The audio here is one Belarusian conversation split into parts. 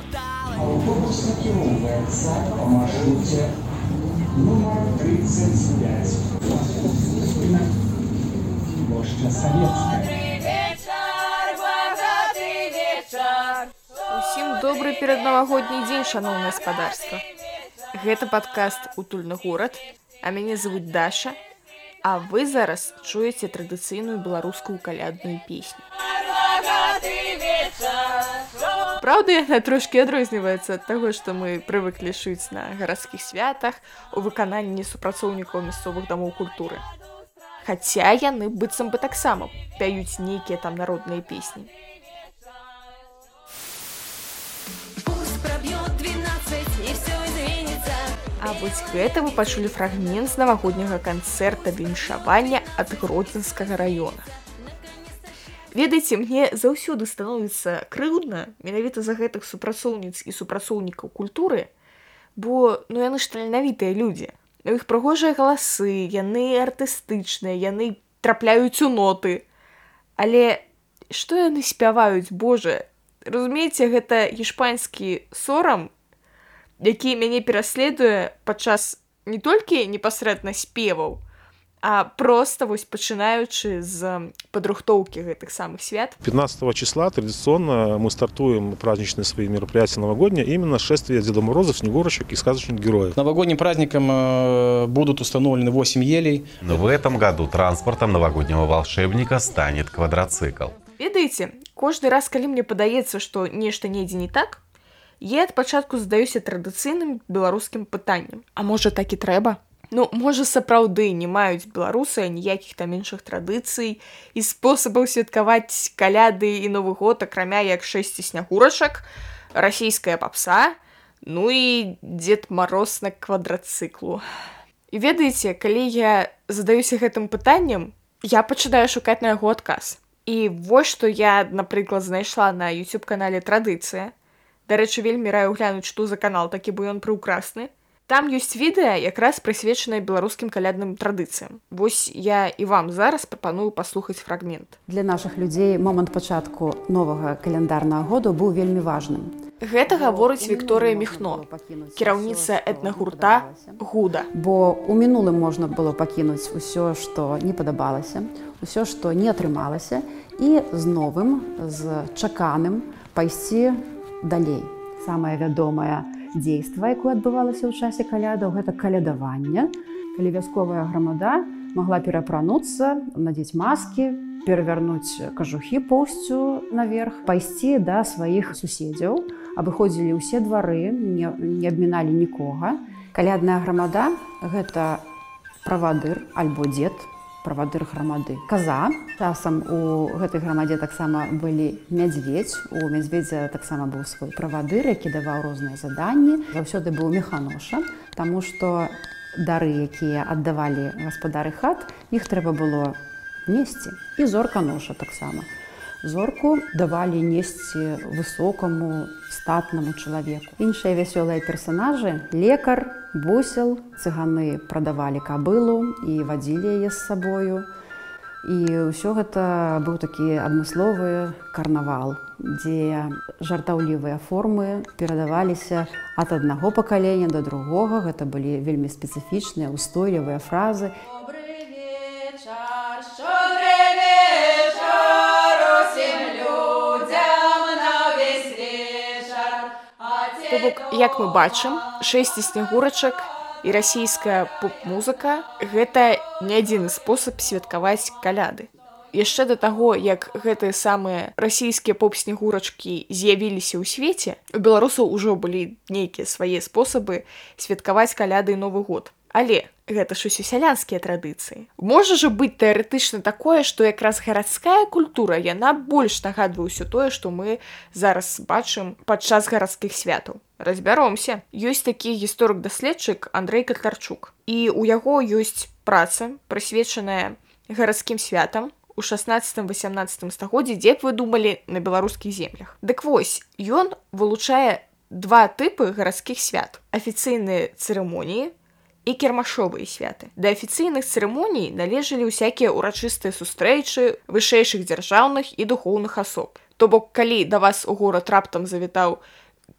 Автобус накіроўваецца па маршруце нумар 35. Плошча Савецкая. Усім добры пераднавагодні дзень шаноўнае гаспадарства. Гэта падкаст утульны горад, а мяне завуць Даша, А вы зараз чуеце традыцыйную беларускую калядную песню. Праўда, яна трошкі адрозніваецца ад таго, што мы прывыклі шыць на гарадскіх святах у выкананні супрацоўнікаў мясцовых дамоў культуры. Хаця яны быццам бы таксама пяюць нейкія там народныя песні. А вось гэта вы пачулі фрагмент з навагодняга канцэрта віншавання ад гродзенскага раёна. Ведаеце, мне заўсёды становіцца крыўдна менавіта за гэтых супрацоўніц і супрацоўнікаў культуры, бо ну яны ж таленавітыя людзі. У іх прыгожыя галасы, яны артыстычныя, яны трапляюць у ноты. Але што яны спяваюць, Боже, разумееце, гэта іспанскі сорам які мяне пераследуе падчас не толькі непасрэдна спеваў, а просто вось пачынаючы з падрыхтоўкі гэтых самых свят 15 числа традиционно мы стартуем праздничные свои мероприятия новогодние именно шествие Деда Мороза, Снегурочек и сказочных героев. Новогодним праздником э, будут установлены 8 елей. Но в этом году транспортом новогоднего волшебника станет квадроцикл. Ведаеце, кожны раз, калі мне падаецца, што нешта недзе не так, я ад пачатку задаюся традыцыйным беларускім пытаннем А можа так і трэба Ну можа сапраўды не маюць беларусы ніякіх там іншых традыцый і спосабаў святкаваць каляды і новы год акрамя як шэсці снягурачак расійская папса ну і дзед мароз на квадрацыклу і ведаеце калі я задаюся гэтым пытаннем я пачынаю шукаць на яго адказ. І вось што я напрыклад знайшла на youtube канале традыцыя Дарэчы, вельмі раю глянуць, што за канал такі бо ён прыўкрасны. Там ёсць відэа якраз прысвечанае беларускім калядным традыцыям. Вось я і вам зараз прапаную паслухаць фрагмент. Для нашых людзей момант пачатку новага каляндарнага году быў вельмі важным. Гэта гаворыць Вікторыя Міхно, кіраўніца этнагурта гуда. Бо у мінулым можна было пакінуць усё, што не падабалася, усё, што не атрымалася і з новым з чаканым пайсці далей самае вядомае дзейства якое адбывалася ў часе калядаў гэта калядаванне. Калі вясковая грамада могла перапрануцца надзець маскі перавярнуць кажухі поўсцю наверх пайсці да сваіх суседзяў абыходзілі ўсе двары не, не абміналі нікога. Калядная грамада гэта правадыр альбо дзед правадыр грамады. Каза. Часам у гэтай грамадзе таксама былі мядзведь у мядзведзя таксама быў свой правадыр які даваў розныя заданні. Заўсёды быў механоша Таму што дары якія аддавалі гаспадары хат іх трэба было несці. І зорка ноша таксама зорку давалі несці высокаму статнаму чалавеку. Іншыя вясёлыя персонажы лекар бусел цыганы прадавалі кабылу і вадзілі яе з сабою. І ўсё гэта быў такі адмысловы карнавал дзе жартаўлівыя формы перадаваліся ад аднаго пакалення да другога. Гэта былі вельмі спецыфічныя устойлівыя фразы. Бок як мы бачым шэсці снегурачак і расійская поп-музыка гэта не адзіны спосаб святкаваць каляды яшчэ да таго як гэтыя самыя расійскія поп-снегурачкі з'явіліся ў свеце у беларусаў ужо былі нейкія свае спосабы святкаваць каляды новы год але гэта ж усе сялянскія традыцыі. Можа жа быць тэарэтычна такое, што якраз гарадская культура яна больш нагадвае ўсё тое, што мы зараз бачым падчас гарадскіх святаў. Разбяромся. Ёсць такі гісторык-даследчык Андрей Катарчук. І ў яго ёсць праца, прысвечаная гарадскім святам, 16-18 стагоддзі, дзе б вы думалі на беларускіх землях. Дык вось, ён вылучае два тыпы гарадскіх свят. Афіцыйныя цырымоніі, і кірмашовыя святы. Да афіцыйных цырымоній належалі ўсякія ўрачыстыя сустрэчы вышэйшых дзяржаўных і духоўных асоб. То бок калі да вас у горад раптам завітаў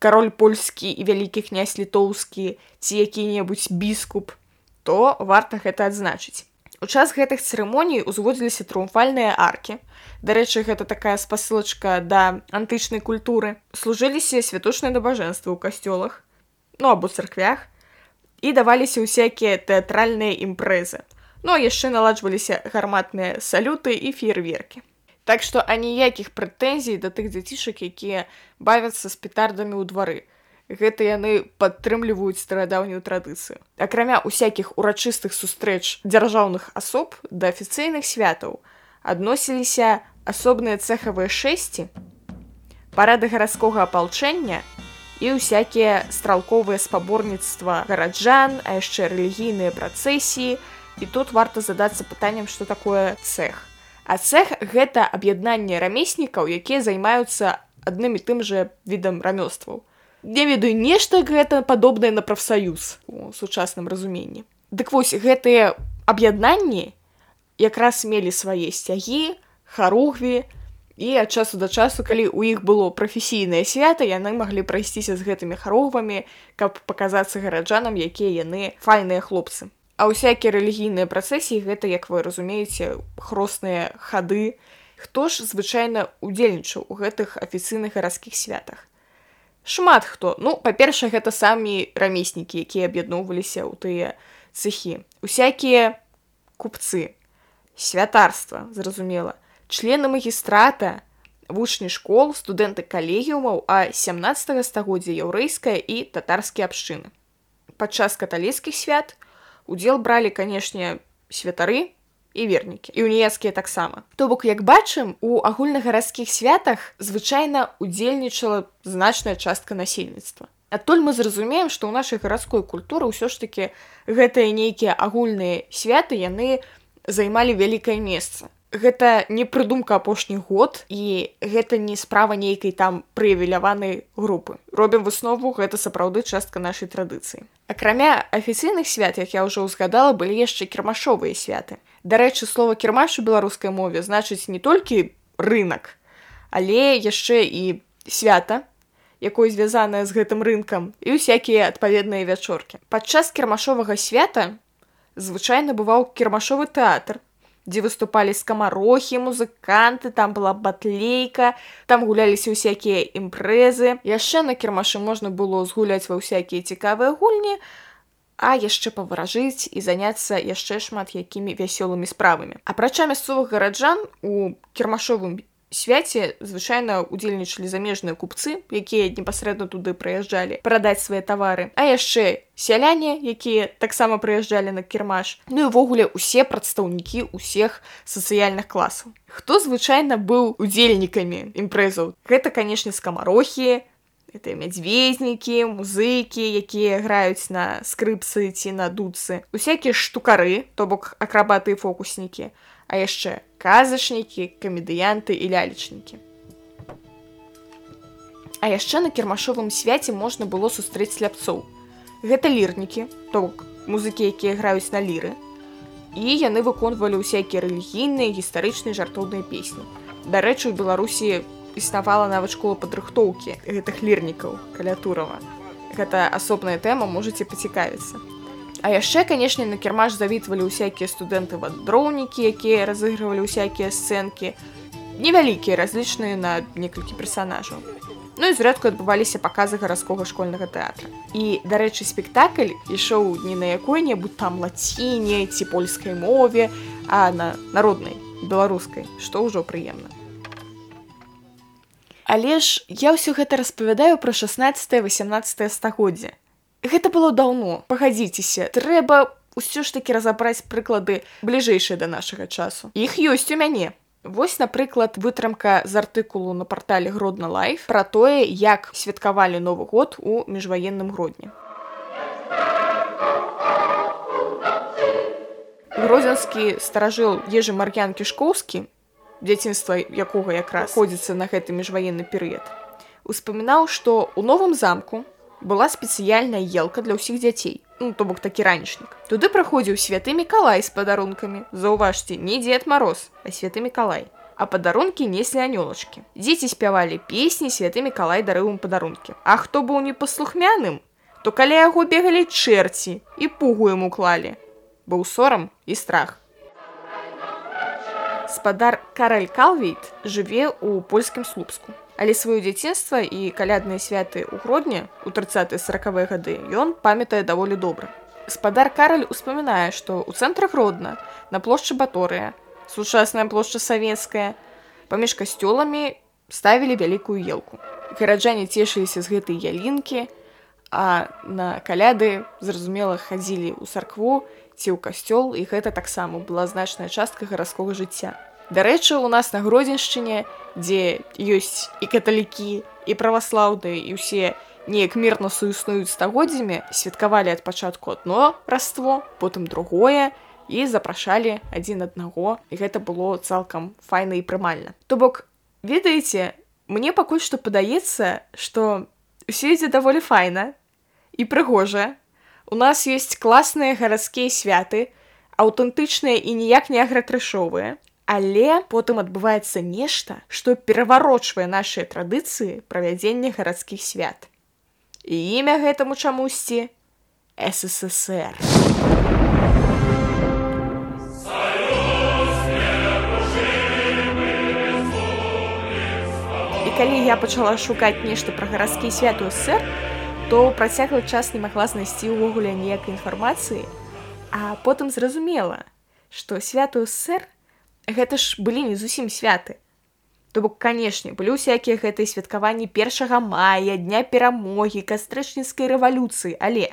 кароль польскі і вялікі князь літоўскі ці які-небудзь біскуп, то варта гэта адзначыць. У час гэтых цырымоній узводзіліся трыумфальныя аркі. Дарэчы, гэта такая спасылачка да антычнай культуры. Служыліся святочныя набажэнствы ў касцёлах, ну або царквях і даваліся ўсякія тэатральныя імпрэзы. Ну а яшчэ наладжваліся гарматныя салюты і феерверкі. Так што аніякіх прэтэнзій да тых дзяцішак, якія бавяцца з петардамі ў двары. Гэта яны падтрымліваюць старадаўнюю традыцыю. Акрамя усякіх урачыстых сустрэч дзяржаўных асоб да афіцыйных святаў адносіліся асобныя цэхавыя шэсці, парады гарадскога апалчэння і ўсякія стралковыя спаборніцтва гараджан, а яшчэ рэлігійныя працэсіі. І тут варта задацца пытаннем, што такое цэх. А цэх гэта аб'яднанне рамеснікаў, якія займаюцца адным і тым жа відам рамёстваў. Не ведаю нешта гэта падобнае на прафсаюз у сучасным разуменні. Дык вось гэтыя аб'яднанні якраз мелі свае сцягі, харугві, і ад часу да часу калі ў іх было прафесійнае свята яны маглі прайсціся з гэтымі харовамі каб паказацца гараджанам якія яны файныя хлопцы а ўсякія рэлігійныя працэсіі гэта як вы разумееце хросныя хады. Хто ж звычайна удзельнічаў у гэтых афіцыйных гарадскіх святах? Шмат хто. Ну па-першае гэта самі рамеснікі якія аб'ядноўваліся ў тыя цехі. Усякія купцы. Святарства зразумела. Члены магістрата, вучні школ, студэнты калегіумаў, а 17 стагоддзя яўрэйская і татарскія абшчыны. Падчас каталіцкіх свят удзел бралі, канешне, святары і вернікі і уніяцкія таксама. То бок, як бачым, у агульнагарадскіх святах звычайна удзельнічала значная частка насельніцтва. Адтуль мы зразумеем, што ў нашай гарадской культуры ўсё ж такі гэтыя нейкія агульныя святы яны займалі вялікае месца гэта не прыдумка апошні год і гэта не справа нейкай там прыявіляванай групы. Робім выснову гэта сапраўды частка нашай традыцыі. Акрамя афіцыйных свят як я ўжо ўзгадала былі яшчэ кірмашовыя святы. Дарэчы слова кірмаш у беларускай мове значыць не толькі рынок але яшчэ і свята якой звязаная з гэтым рынкам і ўсякія адпаведныя вячоркі. Падчас кірмашовага свята звычайна бываў кірмашовы тэатр дзе выступалі скамарохі музыканты там была батлейка там гуляліся ўсякія імпрэзы яшчэ на кірмашы можна было згуляць ва ўсякія цікавыя гульні а яшчэ паваражыць і заняцца яшчэ шмат якімі вясёлымі справамі апрача мясцовых гараджан у кірмашовым свяце звычайна удзельнічалі замежныя купцы якія непасрэдна туды прыязджалі прадаць свае тавары. А яшчэ сяляне якія таксама прыязджалі на кірмаш. Ну і ўвогуле усе прадстаўнікі ўсіх сацыяльных класаў. Хто звычайна быў удзельнікамі імпрэзаў? Гэта канешне скамарохі это мядзвезнікі музыкі якія граюць на скрыпцы ці на дуцы усякія штукары то бок акрабаты фокуснікі а яшчэ казачнікі, камедыянты і лялечнікі. А яшчэ на кірмашовым свяце можна было сустрэць сляпцоў. Гэта лірнікі, то бок музыкі, якія граюць на ліры. І яны выконвалі ўсякія рэлігійныя, гістарычныя жартоўныя песні. Дарэчы, у Беларусі існавала нават школа падрыхтоўкі гэтых лірнікаў каля турава. Гэта асобная тэма можаце пацікавіцца. А яшчэ, канешне, на кірмаш завітвалі ўсякія студэнты вандроўнікі, якія разыгрывалі ўсякія сцэнкі, невялікія разлічныя на некалькі персанажаў. Ну і зрэдку адбываліся паказы гарадскога школьнага тэатра. І, дарэчы, спектакль ішоў не на якой-небудзь там лаціне ці польскай мове, а на народнай беларускай, што ўжо прыемна. Але ж я ўсё гэта распавядаю пра 16-18 стагоддзя гэта было даўно. Пагадзіцеся трэба ўсё ж таки разабраць прыклады бліжэйшыя да нашага часу. Іх ёсць у мяне. Вось напрыклад вытрымка з артыкулу на партале гродна лайф пра тое як святкавалі новы год у міжваенным гродні грозенскі старажыл ежы мар'ян кішкоўскі дзяцінства якога якраз ходзіцца на гэты міжваенны перыяд успамінаў што у новым замку была спецыяльная елка для ўсіх дзяцей ну, то бок такі ранішнік туды праходзіў святы мікалай з падарункамі заўважце не дзед мароз а святы мікалай а падарункі неслі анёлачкі. Дзеці спявалі песні святы Мікалай дарыў ім падарункі. А хто быў непаслухмяным, то каля яго бегалі чэрці і пугу яму клалі. Быў сорам і страх. Спадар Караль Калвейт жыве ў польскім слупску. Але сваё дзяцінства і калядныя святы ў грудні у 30-40 гады ён памятае даволі добра. Спадар Караль успамінае, што ў цэнтры гродна на плошчы Баторыя, сучасная плошча савецкая, паміж касцёламі ставілі вялікую елку. Гараджане цешыліся з гэтай ялінкі, а на каляды зразумела хадзілі ў царкву ці ў касцёл і гэта таксама была значная частка гарадскога жыцця. Дарэчы, у нас на гродзеншчыне, дзе ёсць і каталікі і праваслаўныя і ўсе неяк мірна суіснуюць стагоддзямі, святкавалі ад пачатку адно раство, потым другое і запрашалі адзін аднаго і гэта было цалкам файна і прымальна. То бок ведаеце, мне пакуль што падаецца, што ўсё ідзе даволі файна, і прыгожая. У нас ёсць класныя гарадскія святы, аўтэнтычныя і ніяк не агратрышовыя. Але потым адбываецца нешта, што пераварочвае нашыя традыцыі правядзення гарадскіх свят. І імя гэтаму чамусьці ССР. Калі я пачала шукаць нешта пра гарадскі свят у ССР, то працяглы час не магла знайсці ўвогуле ніякай інфармацыі, а потым зразумела, што святую сэр гэта ж былі не зусім святы. То бок, канешне, былі ўсякія гэтыя святкаванні першага мая, дня перамогі, кастрычніцкай рэвалюцыі, але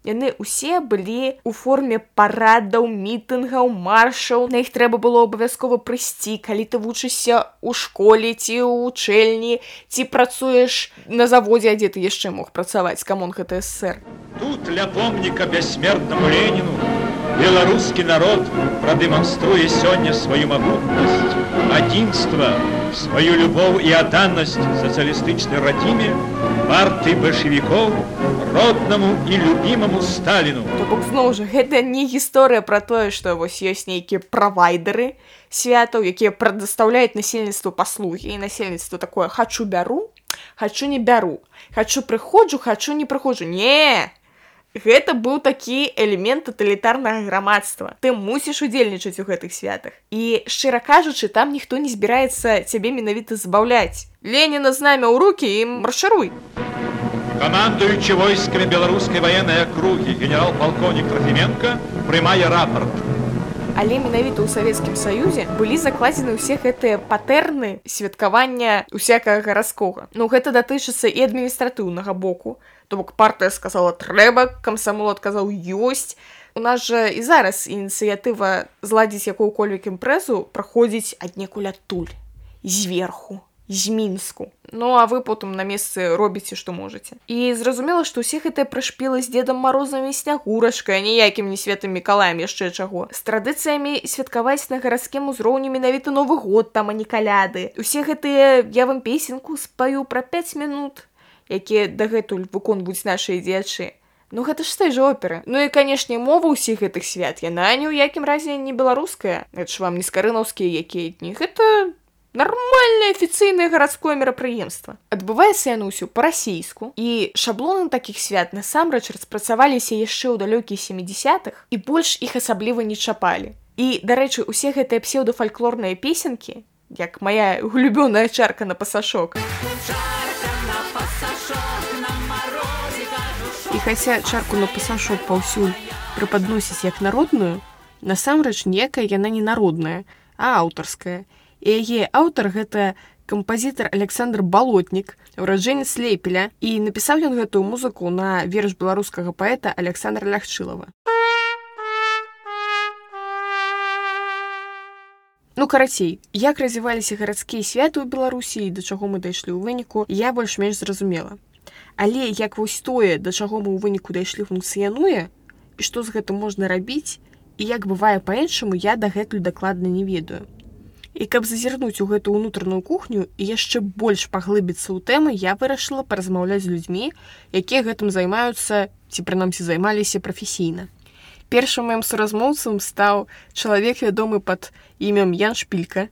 Яны ўсе былі ў форме парадаў, мітынгаў, маршаў. На іх трэба было абавязкова прыйсці, калі ты вучышся ў школе ці ў вучэльні, ці працуеш на заводзе, дзе ты яшчэ мог працаваць камон гэта ССР. Тут для помніка бяссмертнаму Леніну беларускі народ прадэманструе сёння сваю магутнасць, адзінства, сваю любоў і адданнасць сацыялістычнай радзіме, парты бальшавікоў, роднаму і любімаму сталіну То бок зноў жа гэта не гісторыя пра тое што вось ёсць нейкія правайдеры святаў якія прадастаўляюць насельніцтву паслугі. І насельніцтва такое хачу бяру хачу не бяру хачу прыходжу хачу не прыходжу не Гэта быў такі элемент таталітарнага грамадства. Ты мусіш удзельнічаць у гэтых святах. І шчыра кажучы, там ніхто не збіраецца цябе менавіта забаўляць. Леніна з намі ў рукі і маршаруй. Камандуючы войскамі беларускай ваеннай акругі генерал-палконік Трафіменко прымае рапорт. Але менавіта ў савецкім саюзе былі закладзены ўсе гэтыя патэрны святкавання усякага гарадскога. Ну гэта датычыцца і адміністратыўнага боку. То бок партыя сказала трэба, камсамол адказаў ёсць. У нас жа і зараз ініцыятыва зладзіць якую-кольвек імпрэзу праходзіць аднекуль адтуль зверху з мінску. Ну а вы потым на месцы робіце што можаце. І зразумела што ўсе гэтыя прышпілы з дедам марозамі снягурачкай ніякім не светым мікалаем яшчэ чаго. З традыцыямі святкаваць на гарадскім узроўні менавіта новы год там а не каляды. Усе гэтыя я вам песенку спаю пра 5 минут якія дагэтуль выконваюць нашыя дзечы Ну гэта ж той жа оперы. Ну і канешне мова ўсіх гэтых свят яна ні ў якім разе не беларуская. Это ж вам не скарынаўскія якія дні. Гэта нармальнае афіцыйнае гарадское мерапрыемства. Адбываецца яно ўсё па-расійску і шаблоны такіх свят насамрэч распрацаваліся яшчэ ў далёкія семидесятых і больш іх асабліва не чапалі. І дарэчы усе гэтыя псеўдафальклорныя песенкі як моя улюбёная чарка на пасашок. і хаця чарку на пасашок паўсюль прыпадносіць як народную насамрэч некая яна не народная а аўтарская. І і яе аўтар гэта кампазітар александр балотнік ураджэнец лепеля. І напісаў ён гэтую музыку на верш беларускага паэта александра лягчылава Ну карацей як развіваліся гарадскія святы ў беларусі да чаго мы дайшлі ў выніку я больш-менш зразумела але як вось тое да чаго мы ў выніку дайшлі функцыянуе і што з гэтым можна рабіць і як бывае па-іншаму я дагэтуль дакладна не ведаю І каб зазірнуць у гэту ўнутраную кухню і яшчэ больш паглыбіцца ў тэмы, я вырашыла паразмаўляць з людзьмі, якія гэтым займаюцца ці прынамсі займаліся прафесійна. Першым маім суразмоўцам стаў чалавек вядомы пад імем Ян Шпілька.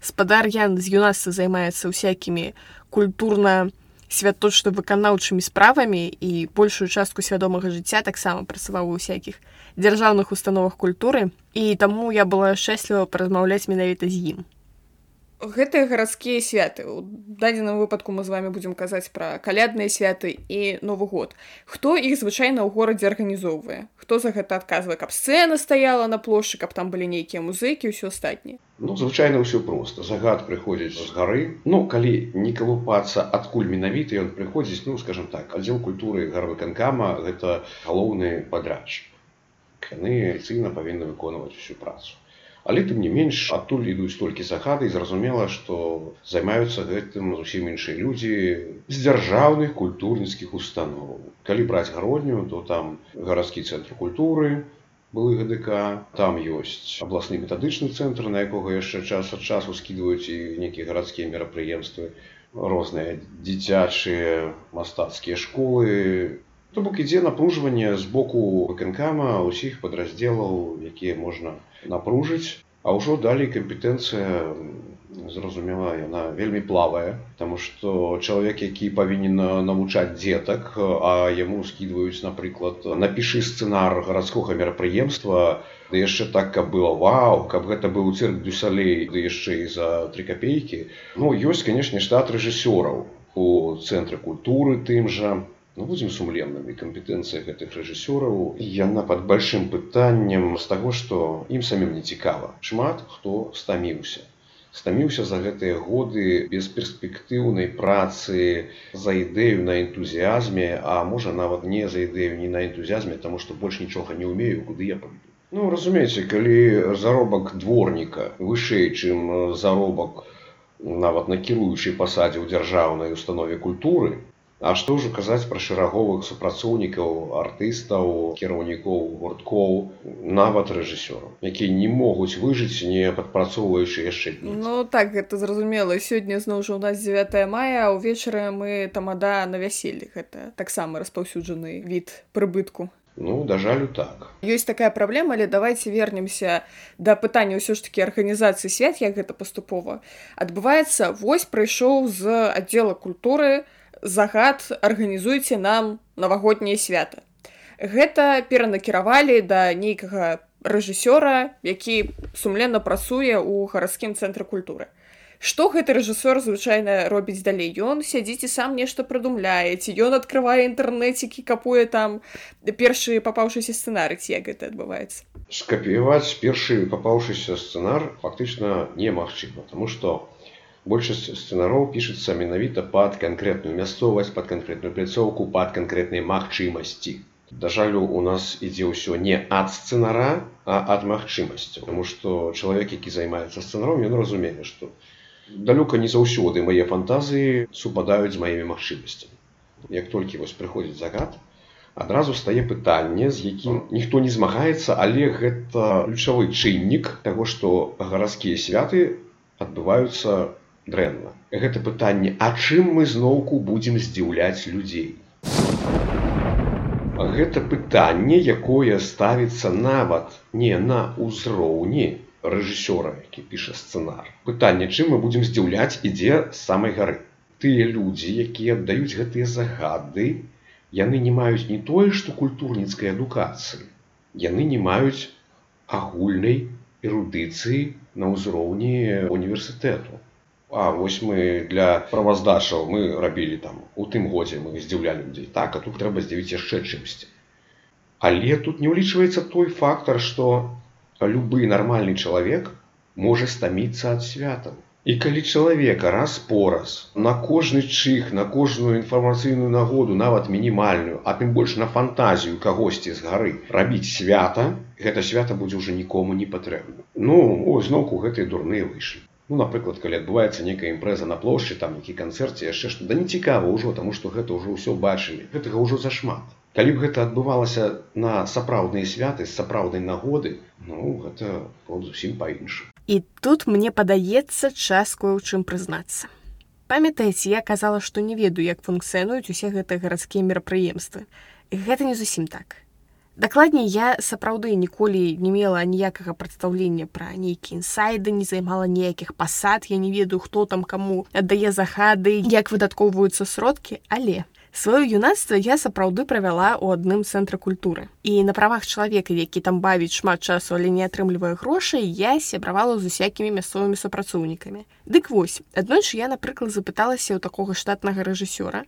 спадар Ян з юнацтва займаецца ўсякімі культурна святочна выканаўчымі справамі і большую частку свядомага жыцця таксама працаваў у усякіх дзяржаўных установах культуры. І таму я была шчасліва паразмаўляць менавіта з ім гэтыя гарадскія святы у дадзеным выпадку мы з вами будзем казаць пра калядныя святы і новы год хто іх звычайна ў горадзе арганізоўвае хто за гэта адказвае каб сцэна стаяла на плошчы каб там былі нейкія музыкі ўсё астатніе Ну, звычайна ўсё проста. Загад прыходзіць з гары. Ну, калі не калупацца, адкуль менавіта ён прыходзіць, ну, скажем так, аддзел культуры гарвыканкама гэта галоўны падрадчык. Яны афіцыйна павінны выконваць усю працу. Але тым не менш, адтуль ідуць толькі загады і зразумела, што займаюцца гэтым зусім іншыя людзі з дзяржаўных культурніцкіх устаноў. Калі браць гародню, то там гарадскі цэнтр культуры, былы ГДК, там ёсць абласны метадычны цэнтр, на якога яшчэ час ад часу скідваюць і нейкія гарадскія мерапрыемствы, розныя дзіцячыя мастацкія школы. То бок ідзе напружванне з боку выканкама ўсіх падраздзелаў, якія можна напружыць, а ўжо далей кампетэнцыя зразумела яна вельмі плавая тому что чалавек які павінен навучаць дзетак а яму скідваюць напрыклад напішы сцэнар гарадскога мерапрыемства да яшчэ так каб было вау каб гэта быў цирк дюсалей ды яшчэ і за тры копейкі ну ёсць канешне штат рэжысёраў у цэнтры культуры тым жа Ну, будзем сумленнымі кампетэнцыя гэтых рэжысёраў яна пад большим пытаннем з таго што ім самім не цікава. Шмат хто стаміўся. Стаміўся за гэтыя годы без перспектыўнай працы за ідэю на энтузіазме а можа нават не за ідэю не на энтузіазме таму што больш нічога не ўмею куды я пойду. Ну разумееце калі заробак дворніка вышэй чым заробак нават на кіруючай пасадзе ў дзяржаўнай установе культуры А што ўжо казаць пра шэраговых супрацоўнікаў, артыстаў, кіраўнікоў гурткоў, нават рэжысёраў, якія не могуць выжыць, не падпрацоўваючы яшчэ дні. Ну так гэта зразумела сёння зноў жа у нас 9 мая а ўвечары мы тамада на вяселлі гэта таксама распаўсюджаны від прыбытку Ну да жалю так. Ёсць такая праблема, але давайте вернемся да пытання ўсё ж такі арганізацыі свят, як гэта паступова. Адбываецца вось прыйшоў з аддзела культуры, загад арганізуйце нам навагодняе свята. Гэта перанакіравалі да нейкага рэжысёра, які сумленна працуе ў гарадскім цэнтры культуры. Што гэты рэжысёр звычайна робіць далей? Ён сядзіць і сам нешта прыдумляе, ці ён адкрывае інтэрнэцікі, капуе там першы папаўшыся сцэнары, ці як гэта адбываецца. Скапіяваць першы папаўшыся сцэнар фактычна немагчыма, таму што большасць сцэнароў пішацца менавіта пад канкрэтную мясцовасць пад канкрэтную пляцоўку пад канкрэтныя магчымасці. Да жалю у нас ідзе ўсё не ад сцэнара а ад магчымасцяў. Тому што чалавек які займаецца сцэнаром ён разумее што далёка не заўсёды мае фантазіі супадаюць з маімі магчымасцямі. Як толькі вось прыходзіць загад адразу стае пытанне з якім ніхто не змагаецца але гэта ключавы чыннік таго што гарадскія святы адбываюцца дрэнна. Гэта пытанне, а чым мы зноўку будзем здзіўляць людзей. Гэта пытанне, якое ставіцца нават не на ўзроўні рэжысёра, які піша сцэнар. Пытанне, чым мы будзем здзіўляць, ідзе з самай гары. Тыя людзі, якія аддаюць гэтыя загады, яны не маюць не тое, што культурніцкай адукацыі. Яны не маюць агульнай эрудыцыі на ўзроўні універсітэту. А вось мы для праваздачаў мы рабілі там у тым годзе мы здзіўлялі людзей. Так а тут трэба здзівіць яшчэ чымсьці. Але тут не ўлічваецца той фактар што любы нармальны чалавек можа стаміцца ад святаў. І калі чалавека раз пораз на кожны чых на кожную інфармацыйную нагоду нават мінімальную а тым больш на фантазію кагосьці з гары рабіць свята гэта свята будзе ўжо нікому не патрэбна. Ну о зноўку гэтыя дурныя выйшлі Ну, напрыклад калі адбываецца нейкая імпрэза на плошчы там які канцэрце яшчэ што да не цікава ўжо таму што гэта ўжо ўсё бачылі гэтага ўжо зашмат. Калі б гэта адбывалася на сапраўдныя святы з сапраўднай нагоды ну гэта зусім па-іншу і тут мне падаецца час кое ў чым прызнацца. Памятаеце я казала што не ведаю як функцыянуюць усе гэтыя гарадскія мерапрыемствы. Гэта не зусім так Дакладней, я сапраўды ніколі не мела ніякага прадстаўлення пра нейкія інсайды, не займала ніякіх пасад, я не ведаю, хто там каму аддае захады, як выдаткоўваюцца сродкі, але сваё юнацтва я сапраўды правяла ў адным цэнтры культуры. І на правах чалавека, які там бавіць шмат часу, але не атрымлівае грошай, я сябравала з усякімі мясцовымі супрацоўнікамі. Дык вось, аднойчы я, напрыклад, запыталася ў такога штатнага рэжысёра,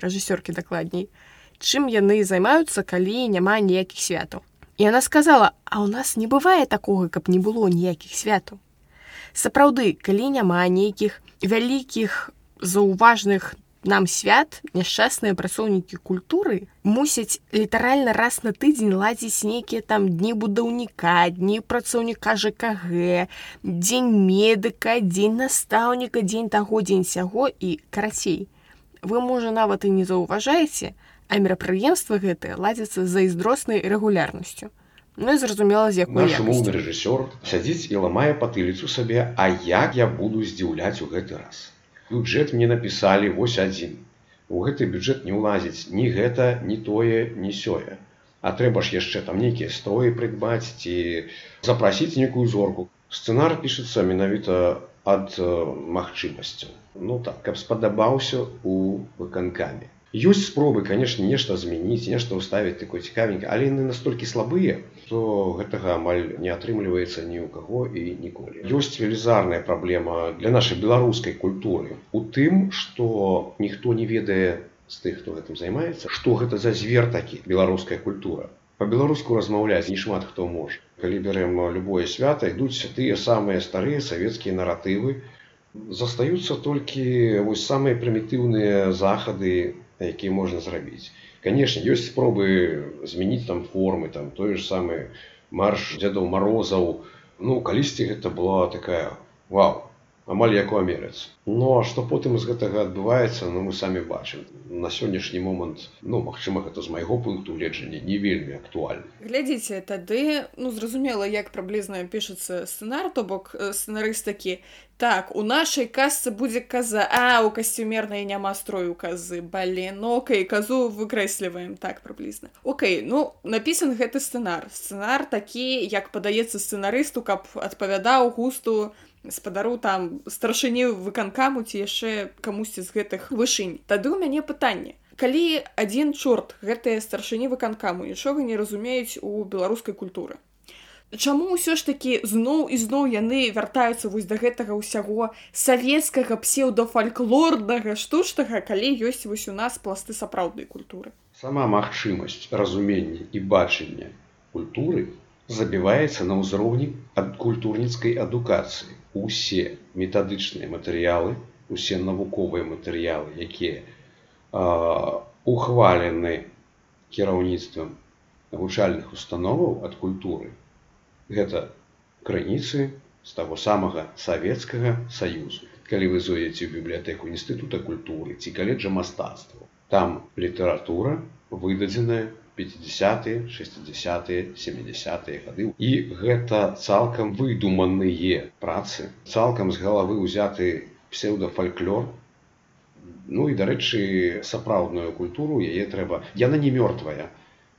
рэжысёркі дакладней, чым яны займаюцца, калі няма ніякіх святаў. І яна сказала: « А ў нас не бывае такога, каб не было ніякіх святаў. Сапраўды, калі няма нейкіх вялікіх заўважных нам свят няшчасныя працоўнікі культуры мусяць літаральна раз на тыдзень ладзіць нейкія там дні будаўніка, дні працоўніка ЖКГ, дзень медыка, дзень настаўніка, дзень таго дзень сяго і карацей. Вы можа нават і не заўважаеце, а мерапрыемствы гэтыя ладзяцца з зайздроснай рэгулярнасцю. Ну і зразумела, з якой Наш моўны рэжысёр сядзіць і ламае патыліцу сабе, а як я буду здзіўляць у гэты раз. Бюджэт мне напісалі вось адзін. У гэты бюджэт не ўлазіць ні гэта, ні тое, ні сёе. А трэба ж яшчэ там нейкія строі прыдбаць ці запрасіць нейкую зорку. Сцэнар пішацца менавіта ад э, магчымасцяў. Ну так, каб спадабаўся у выканкамі. Ёсць спробы, канешне, нешта змяніць, нешта ўставіць такое цікавенька, але яны настолькі слабыя, што гэтага амаль не атрымліваецца ні ў каго і ніколі. Ёсць велізарная праблема для нашай беларускай культуры у тым, што ніхто не ведае з тых, хто гэтым займаецца, што гэта за звер такі беларуская культура. Па-беларуску размаўляць не шмат хто можа. Калі бярэм любое свята, ідуць тыя самыя старыя савецкія наратывы, застаюцца толькі вось самыя прымітыўныя захады якія можна зрабіць. Канешне ёсць спробы змяніць там формы там той ж самы марш дзедаў марозаў. Ну калісьці гэта была такая вау амаль як у амерыцы ну а што потым з гэтага адбываецца ну мы самі бачым. На сённяшні момант ну магчыма гэта з майго пункту гледжання не вельмі актуальна. Глядзіце тады ну зразумела як прыблізна пішацца сцэнар то бок сцэнарыст такі Так, у нашай касцы будзе каза, а у касцюмернай няма строю казы, бален, окей, казу выкрэсліваем. Так прыблізна. Окей, ну напісан гэты сцэнар. Сцэнар такі, як падаецца сцэнарысту, каб адпавядаў густу спадару там старшыні выканкаму ці яшчэ камусьці з гэтых вышынь. Тады ў мяне пытанне. Калі адзін чорт гэтыя старшыні выканкаму нічога не разумеюць у беларускай культуры Чаму ўсё ж такі зноў і зноў яны вяртаюцца вось да гэтага ўсяго савецкага псеўдафальклорнага штучнага, калі ёсць вось у нас пласты сапраўднай культуры. Сама магчымасць разумення і бачання культуры забіваецца на ўзроўні ад культурніцкай адукацыі. Усе метадычныя матэрыялы, усе навуковыя матэрыялы, якія ухвалены кіраўніцтвам навучальных установаў ад культуры, гэта крыніцы з таго самага савецкага саюзу. Калі вы зойдзеце ў бібліятэку інстытута культуры ці каледжа мастацтва, там літаратура выдадзеная 50, 60, 70 гады. І гэта цалкам выдуманыя працы, цалкам з галавы ўзяты псеўдафальклор. Ну і дарэчы, сапраўдную культуру яе трэба. Яна не мёртвая,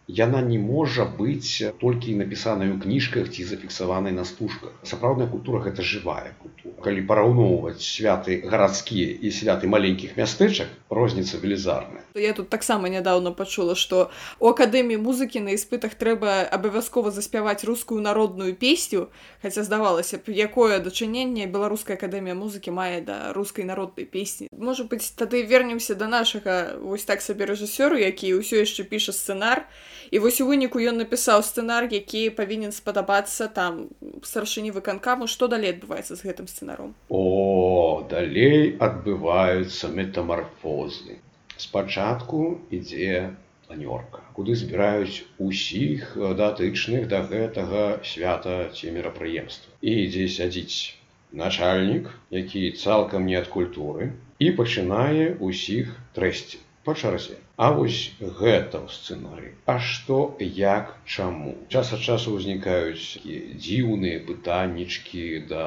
яна не можа быць толькі напісаная ў кніжках ці зафіксаванай на стужках. Сапраўдная культура гэта жывая культура. Калі параўноўваць святы гарадскія і святы маленькіх мястэчак розніца велізарная. Я тут таксама нядаўна пачула што у акадэміі музыкі на іспытах трэба абавязкова заспяваць рускую народную песню хаця здавалася б якое дачыненне беларуская акадэмія музыкі мае да рускай народнай песні. Можа быць тады вернемся да нашага вось так сабе рэжысёру які ўсё яшчэ піша сцэнар і вось у выніку ён напісаў сцэнар які павінен спадабацца там старшыні выканкаму што далей адбываецца з гэтым сцэнаром о далей адбываюцца метамарфозы спачатку ідзе планёрка куды збіраюць усіх датычных да гэтага свята ці мерапрыемства. І ідзе сядзіць начальнік які цалкам не ад культуры і пачынае усіх трэсці па чарзе А вось гэта ў сцэнары. А што як чаму? Час ад часу ўзнікаюць дзіўныя пытаннічкі да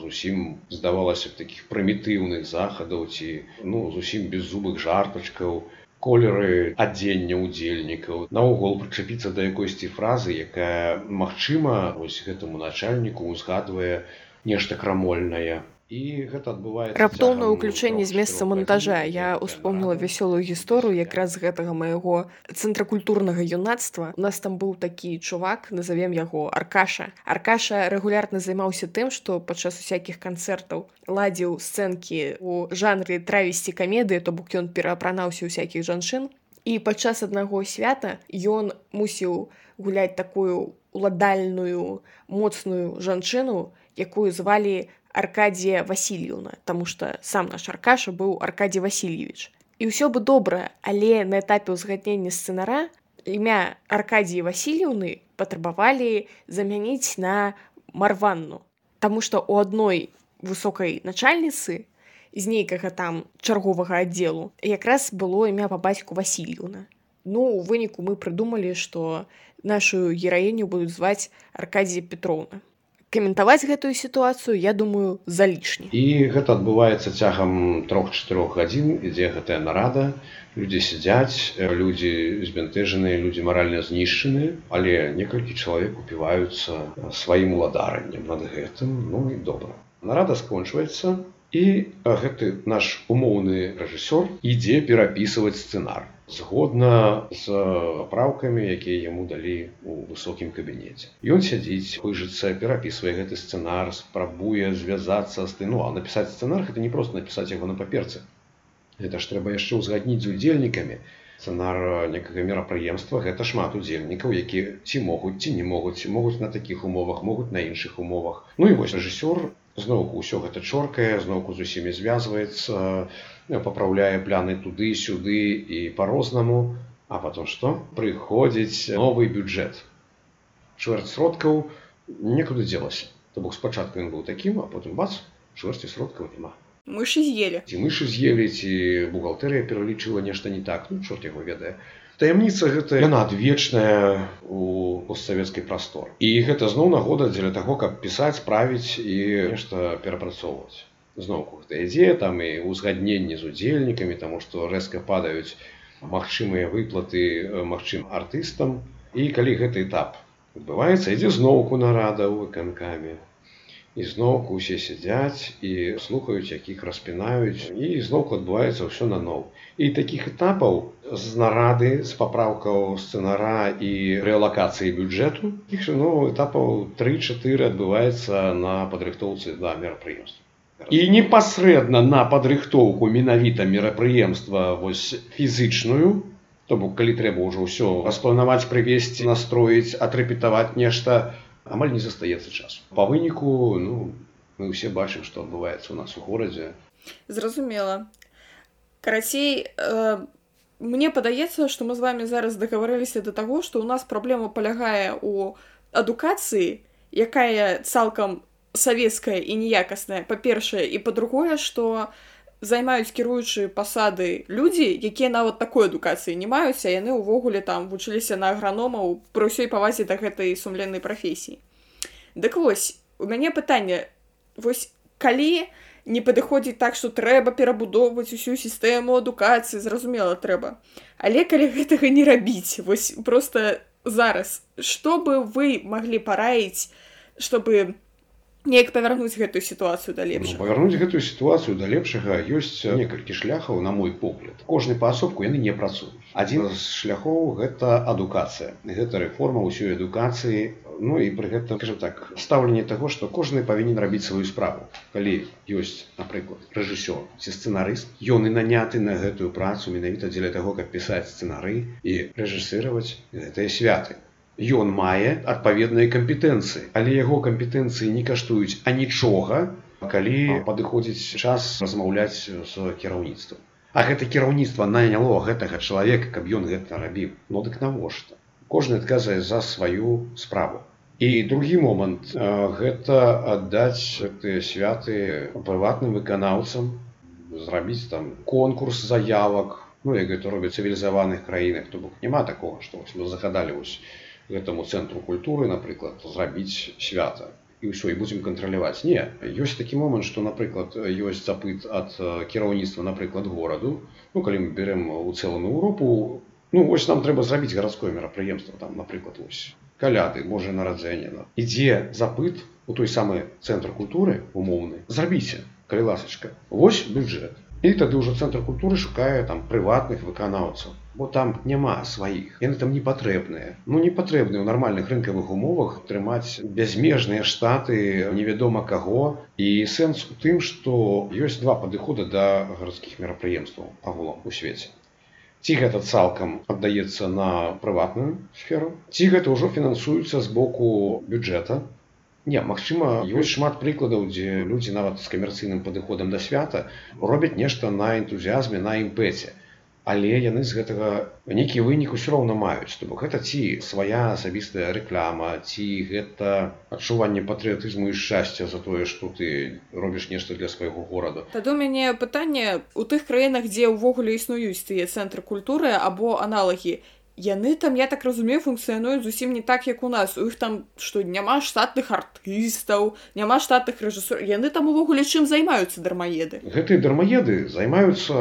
зусім здавалася б такіх прымітыўных захадаў ці ну зусім без зубых жартачкаў. колеры адзення ўдзельнікаў наогул прычапіцца да якойсьці фразы якая магчыма вось гэтаму начальніку узгадвае нешта крамольнае і гэта адбываецца раптоўнае ўключэнне з месца монтажа. я успомніла вясёлую гісторыю якраз з гэтага майго цэнтракультурнага юнацтва. У нас там быў такі чувак назовем яго аркаша. Аркаша рэгулярна займаўся тым што падчас усякіх канцэртаў ладзіў сцэнкі у жанры травесці камедыі то бок ён пераапранаўся ўсякіх жанчын. І падчас аднаго свята ён мусіў гуляць такую уладальную моцную жанчыну якую звалі Аркадія Васильевна, таму што сам наш Аркаша быў Аркадій Васильевич. І ўсё бы добра, але на этапе ўзгаднення сцэнара імя Аркадіі Васильевны патрабавалі замяніць на Марванну. Таму што ў адной высокай начальніцы з нейкага там чарговага аддзелу якраз было імя па бацьку Васильевна. Ну, у выніку мы прыдумалі, што нашу гераіню будуць зваць Аркадія Петроўна каментаваць гэтую сітуацыю я думаю залішні і гэта адбываецца цягам трох-чатырох гадзін ідзе гэтая нарада. Людзі сядзяць людзі збянтэжаныя людзі маральна знішчаныя але некалькі чалавек упіваюцца сваім уладараннем над гэтым. Ну і добра. Нарада скончваецца і гэты наш умоўны рэжысёр ідзе перапісваць сцэнар згодна з праўкамі якія яму далі у высокім кабінеце. Ён сядзіць пыжыцца перапісвае гэты сцэнар спрабуе звязацца з ты ну а напісаць сцэнар гэта не просто напісаць яго на паперцы. Гэта ж трэба яшчэ ўзгадніць з удзельнікамі. Сцэнар некага мерапрыемства гэта шмат удзельнікаў якія ці могуць ці не могуць. Могуць на такіх умовах могуць на іншых умовах. Ну і вось рэжысёр зноўку ўсё гэта чоркае зноўку з усімі звязваецца папраўляе пляны туды-сюды і по-рознаму а потом што прыходзіць новы бюджэт. Чвэрць сродкаў некуды дзелася. То бок спачатку ён быў такім а потым бац чвэрці сродкаў няма. Мышы з'елі. Ці мышы з'елі ці бухгалтэрыя пералічыла нешта не так ну чорт яго ведае таямніца гэта яна адвечная у постсавецкай прастор. І гэта зноў нагода дзеля таго каб пісаць правіць і нешта перапрацоўваць. Зноўку гэта ідзе там і ўзгадненне з удзельнікамі таму што рэзка падаюць магчымыя выплаты магчым артыстам. І калі гэты этап адбываецца ідзе зноўку нарада ў выканкамі і зноўку усе сядзяць і слухаюць якіх распінаюць. І зноўку адбываецца ўсё наноў. І такіх этапаў з нарады з папраўкаў сцэнара і рэалакацыі бюджэту іх ну этапаў тры-чатыры адбываецца на падрыхтоўцы да мерапрыемства. І непасрэдна на падрыхтоўку менавіта мерапрыемства вось фізычную то бок калі трэба ўжо ўсё распланаваць прывесці настроіць атрэпетаваць нешта амаль не застаецца часу. Па выніку ну мы ўсе бачым што адбываецца у нас у горадзе. Зразумела. Карацей э, мне падаецца што мы з вами зараз дагаварыліся да таго што ў нас праблема палягае у адукацыі якая цалкам савецкая і неякасная. Па-першае і па-другое што займаюць кіруючыя пасады людзі якія нават такой адукацыі не маюць а яны ўвогуле там вучыліся на аграномаў пры ўсёй павазе да гэтай сумленнай прафесіі. Дык вось у мяне пытанне вось калі не падыходзіць так што трэба перабудоўваць усю сістэму адукацыі зразумела трэба. Але калі гэтага не рабіць вось просто зараз што бы вы маглі параіць чтобы неяк павярнуць гэтую сітуацыю да ну, лепшага павярнуць гэтую сітуацыю да лепшага ёсць некалькі шляхаў на мой погляд. Кожны паасобку яны не працуюць. Адзін з шляхоў гэта адукацыя. Гэта рэформа ўсёй адукацыі. Ну і пры гэтым скажем так стаўленне таго што кожны павінен рабіць сваю справу. Калі ёсць напрыклад рэжысёр ці сцэнарыст ён і наняты на гэтую працу менавіта дзеля таго каб пісаць сцэнары і рэжысыраваць гэтыя святы Ён мае адпаведныя кампетэнцыі, але яго кампетэнцыі не каштуюць анічога, калі падыходзіць час размаўляць з кіраўніцтвам. А гэта кіраўніцтва наняло гэтага чалавека, каб ён гэта рабіў. Ну дык навошта? Кожны адказвае за сваю справу. І другі момант гэта аддаць гэтыя святы прыватным выканаўцам, зрабіць там конкурс заявак, ну як гэта робяць цывілізаваных краінах, то бок няма такого, што мы загадалі вось гэтаму цэнтру культуры напрыклад зрабіць свята і ўсё і будзем кантраляваць не ёсць такі момант што напрыклад ёсць запыт ад кіраўніцтва напрыклад гораду ну калі мы берем у цэлым Еўропу ну вось нам трэба зрабіць гарадское мерапрыемства там напрыклад вось каляды можа нараджэння ідзе запыт у той самы цэнтр культуры умоўны зрабіце калі ласачка вось бюджэт і тады ўжо цэнтр культуры шукае там прыватных выканаўцаў бо там няма сваіх. Яны там не патрэбныя ну не патрэбны ў нармальных рынкавых умовах трымаць бязмежныя штаты невядома каго. І сэнс у тым што ёсць два падыхода да гарадскіх мерапрыемстваў агулам у свеце. Ці гэта цалкам аддаецца на прыватную сферу ці гэта ўжо фінансуецца з боку бюджэта. Не, магчыма, ёсць шмат прыкладаў, дзе людзі нават з камерцыйным падыходам да свята робяць нешта на энтузіазме на імпэце. Але яны з гэтага нейкі вынік усё роўна маюць. То бок гэта ці свая асабістая рэклама, ці гэта адчуванне патрыятызму і шчасця за тое, што ты робіш нешта для свайго горада. Тады у мяне пытанне у тых краінах, дзе ўвогуле існуюць тыя цэнтры культуры або аналагі яны там я так разумею функцыянуюць зусім не так як у нас. У іх там што няма штатных артыстаў няма штатных рэжысор яны там увогуле чым займаюцца дармаеды? Гэтыя дармаеды займаюцца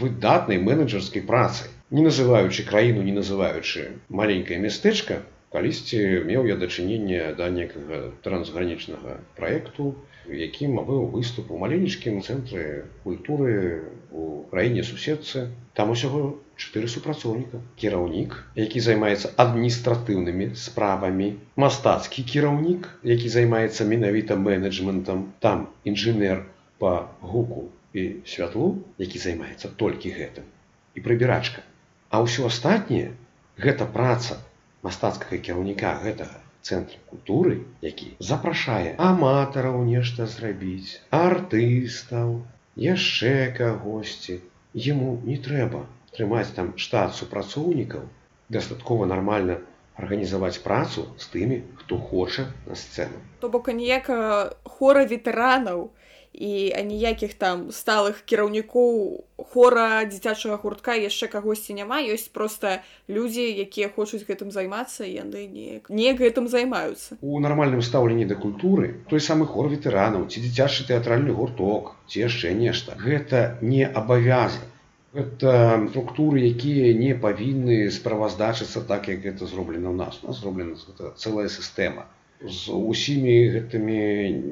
выдатнай менеджерскай працай. Не называючы краіну не называючы маленькае мястэчка калісьці меў я дачыненне да некага трансгранічнага праекту якім быў выступ у маленечкім цэнтры культуры у краіне суседцы. Там усяго чатыры супрацоўніка кіраўнік які займаецца адміністратыўнымі справамі мастацкі кіраўнік які займаецца менавіта менеджментам там інжынер по гуку і святлу які займаецца толькі гэтым. І прыбірачка а ўсё астатняе гэта праца мастацкага кіраўніка гэтага цэнтр культуры які запрашае аматараў нешта зрабіць артыстаў яшчэ кагосьці. Ему не трэба трымаць там штат супрацоўнікаў дастаткова нармальна арганізаваць працу з тымі хто хоча на сцэну. То бок ніякага хора ветэранаў і аніякіх там сталых кіраўнікоў хора дзіцячага гуртка яшчэ кагосьці няма. Ёсць проста людзі якія хочуць гэтым займацца яны не не гэтым займаюцца. У нармальным стаўленні да культуры той самы хор ветэранаў ці дзіцячы тэатральны гурток ці яшчэ нешта. Гэта не абавязак это структуры якія не павінны справаздачыцца так як гэта зроблена ў нас. У нас зроблена цэлая сістэма з усімі гэтымі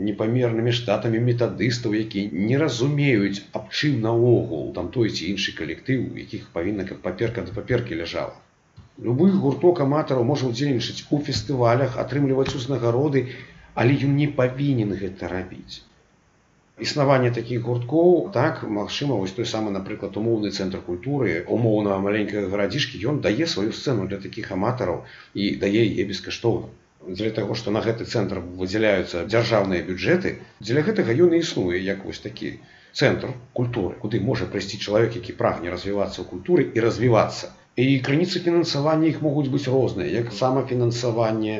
непамернымі штатамі метадыстаў які не разумеюць аб чым наогул там той ці іншы калектыў якіх павінна каб паперка да паперкі ляжала. Любы гурток аматараў можа ўдзельнічаць у фестывалях атрымліваць узнагароды але ён не павінен гэта рабіць існаванне такіх гурткоў так магчыма вось той самы напрыклад умоўны цэнтр культуры умоўна маленькага гарадзішкі ён дае сваю сцэну для такіх аматараў і дае яе бескаштоўна. Дзеля таго што на гэты цэнтр выдзяляюцца дзяржаўныя бюджэты дзеля гэтага ён і існуе як вось такі цэнтр культуры куды можа прыйсці чалавек які прагне развівацца ў культуры і развівацца. І крыніцы фінансавання іх могуць быць розныя як самафінансаванне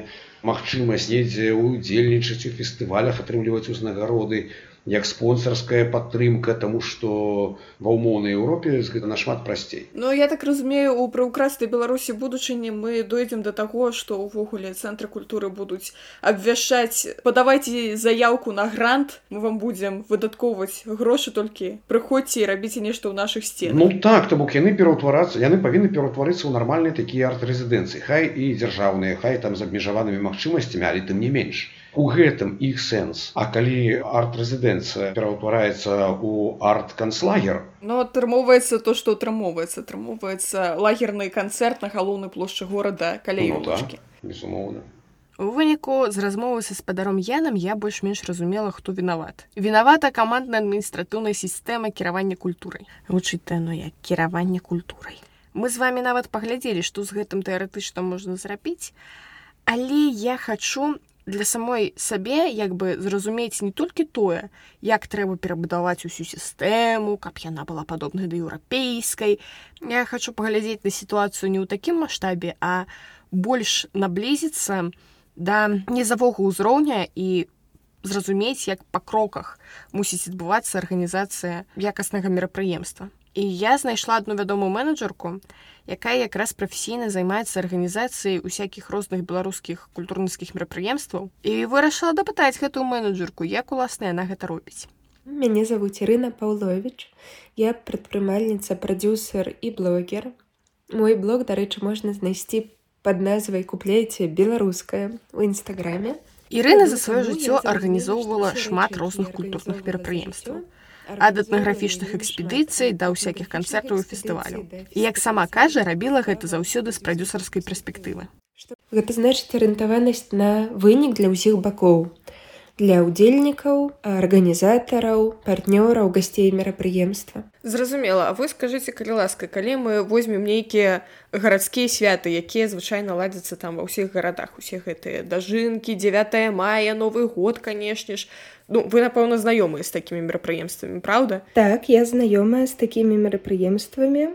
магчымасць недзе удзельнічаць у фестывалях атрымліваць узнагароды як спонсарская падтрымка тому что ва ўмоўнай Еўропе гэта нашмат прасцей. Ну я так разумею у праўкрастай беларусі будучыні мы дойдзем до таго што ўвогуле цэнтры культуры будуць абвяшчаць. Падавайце заявку на грант мы вам будзем выдаткоўваць грошы толькі прыходзьце і рабіце нешта ў наших сцен Ну так то бок яны пераўтварацца яны павінны пераўтварыцца ў нармальныя такія арт-рэзідэнцыі хай і дзяржаўныя хай там з абмежаванымі магчымасцямі але тым не менш у гэтым іх сэнс А калі арт-рэзідэнцыя пераўтвараецца ў арт-канцлагер Ну атрымоўваецца то што атрымоўваецца атрымоўваецца лагерны канцэрт на галоўнай плошчы горада каля ну, да, безумоўна У выніку з размовы са спадаром Янам я больш-менш разумела, хто вінават. Вінавата камандная адміністратыўная сістэма кіравання культурай. Вучыць тэну як кіраванне культурай. Мы з вами нават паглядзелі, што з гэтым тэарэтычна можна зрабіць, але я хачу для самой сабе як бы зразумець не толькі тое, як трэба перабудаваць усю сістэму, каб яна была падобнай да еўрапейскай. Я хачу паглядзець на сітуацыю не ў такім маштабе, а больш наблізіцца, да незавога ўзроўня і зразумець як па кроках мусіць адбывацца арганізацыя якаснага мерапрыемства і я знайшла одну вядомую менеджерку якая якраз прафесійна займаецца арганізацыяй усякіх розных беларускіх культурніцкіх мерапрыемстваў і вырашыла дапытаць гэтую менеджерку як уласна яна гэта робіць Мяне завуць Ірына Паўлович. Я прадпрымальніца, прадюсер і блогер. Мой блог, дарэчы, можна знайсці пад назвай купляеце беларускае ў нстаграме. Ірына за сваё жыццё арганізоўвала шмат розных культурных мерапрыемстваў ад этнаграфічных экспедыцый да ўсякіх канцэртаў і фестываляў. І як сама кажа, рабіла гэта заўсёды з прадюсарскай перспектывы. Гэта значыць арыентаванасць на вынік для ўсіх бакоў для ўдзельнікаў, арганізатараў, партнёраў, гасцей мерапрыемства. Зразумела, А вы скажыце, калі ласка, калі мы возьмем нейкія гарадскія святы, якія звычайна ладзяцца там ва ўсіх гарадах, усе гэтыя дажынкі, 9 мая, новы год, канешне ж. Ну, вы, напэўна, знаёмыя з такімі мерапрыемствамі, праўда? Так, я знаёмая з такімі мерапрыемствамі.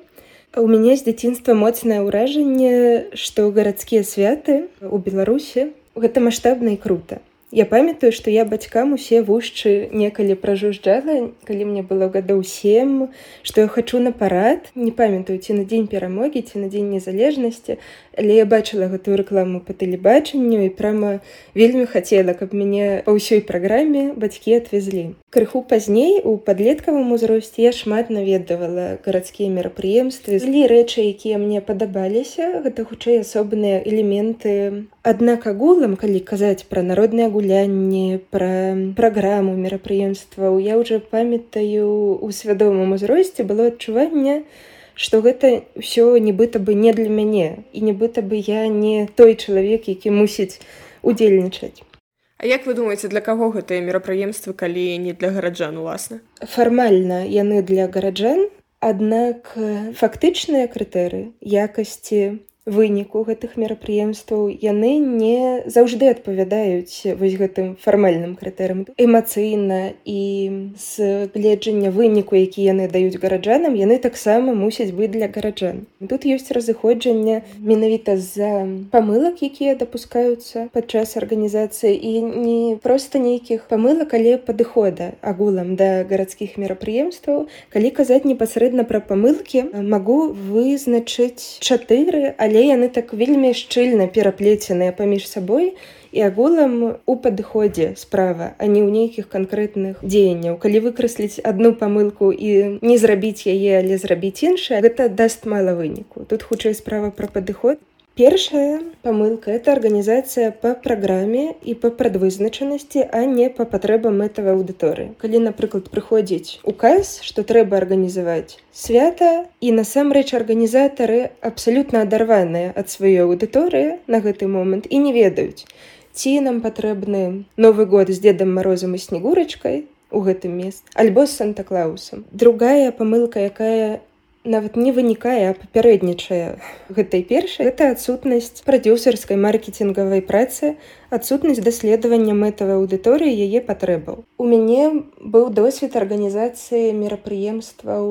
У мяне з дзяцінства моцнае ўражанне, што гарадскія святы ў Беларусі гэта маштабна і круто. Я памятаю, што я бацькам усе вушчы некалі пражужджала, калі мне было гадоў сем, што я хачу на парад, не памятаю ці на дзень перамогі ці на дзень незалежнасці, але я бачыла гэтую рэкламу па тэлебачанню і прама вельмі хацела, каб мяне па ўсёй праграме бацькі адвезлі. Крыху пазней у падлеткавым узросце я шмат наведавала гарадскія мерапрыемствы. Злі рэчы, якія мне падабаліся, гэта хутчэй асобныя элементы. Аднак агулам, калі казаць пра народныя гулянні, пра праграму мерапрыемстваў, я ўжо памятаю у свядомым узросце было адчуванне, што гэта ўсё нібыта бы не для мяне і нібыта бы я не той чалавек, які мусіць удзельнічаць. А як вы думаеце, для каго гэтыя мерапрыемствы, калі не для гараджан уласна? Фармальна яны для гараджан, аднак фактычныя крытэры якасці выніку гэтых мерапрыемстваў яны не заўжды адпавядаюць вось гэтым фармальным крытэрам эмацыйна і з гледжання выніку які яны даюць гараджанам яны таксама мусяць быць для гараджан. Тут ёсць разыходжанне менавіта з-за памылак якія дапускаюцца падчас арганізацыі і не проста нейкіх памылак але падыхода агулам да гарадскіх мерапрыемстваў. Калі казаць непасрэдна пра памылкі магу вызначыць чатыры але але яны так вельмі шчыльна пераплеценыя паміж сабой і агулам у падыходзе справа а не ў нейкіх канкрэтных дзеянняў. Калі выкрэсліць одну памылку і не зрабіць яе але зрабіць іншае гэта даст мала выніку. Тут хутчэй справа пра падыход Першая памылка это арганізацыя па праграме і па прадвызначанасці, а не па патрэбам мэтавай аўдыторыі. Калі, напрыклад, прыходзіць указ, што трэба арганізаваць свята і насамрэч арганізатары абсалютна адарваныя ад сваёй аўдыторыі на гэты момант і не ведаюць. Ці нам патрэбны новы год з дзедам марозам і снегурачкай у гэтым мест альбо з санта-клаусам. Другая памылка, якая нават не вынікае папярэднічае гэтай першай. Это адсутнасць прадюсерскай маркетингавай працы адсутнасць даследавання мэтавай аўдыторыі яе патрэбаў. У мяне быў досвед арганізацыі мерапрыемства